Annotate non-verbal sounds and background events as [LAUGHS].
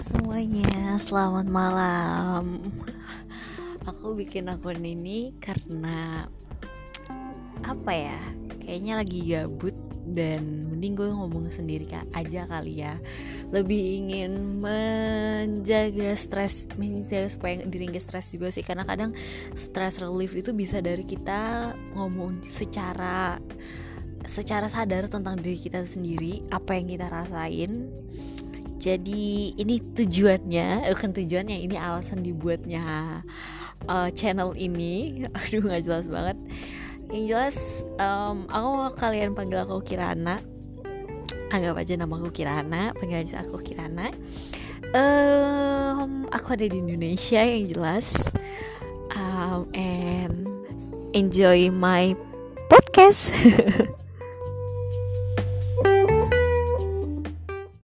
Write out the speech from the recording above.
semuanya, selamat malam. Aku bikin akun ini karena apa ya? Kayaknya lagi gabut dan mending gue ngomong sendiri aja kali ya. Lebih ingin menjaga stres, menjaga supaya diri gak stres juga sih. Karena kadang stress relief itu bisa dari kita ngomong secara secara sadar tentang diri kita sendiri, apa yang kita rasain jadi ini tujuannya bukan tujuannya ini alasan dibuatnya uh, channel ini. [LAUGHS] Aduh nggak jelas banget. Yang jelas um, aku mau kalian panggil aku Kirana. Anggap aja nama aku Kirana panggil aja aku Kirana. Um, aku ada di Indonesia yang jelas. Um, and enjoy my podcast [LAUGHS]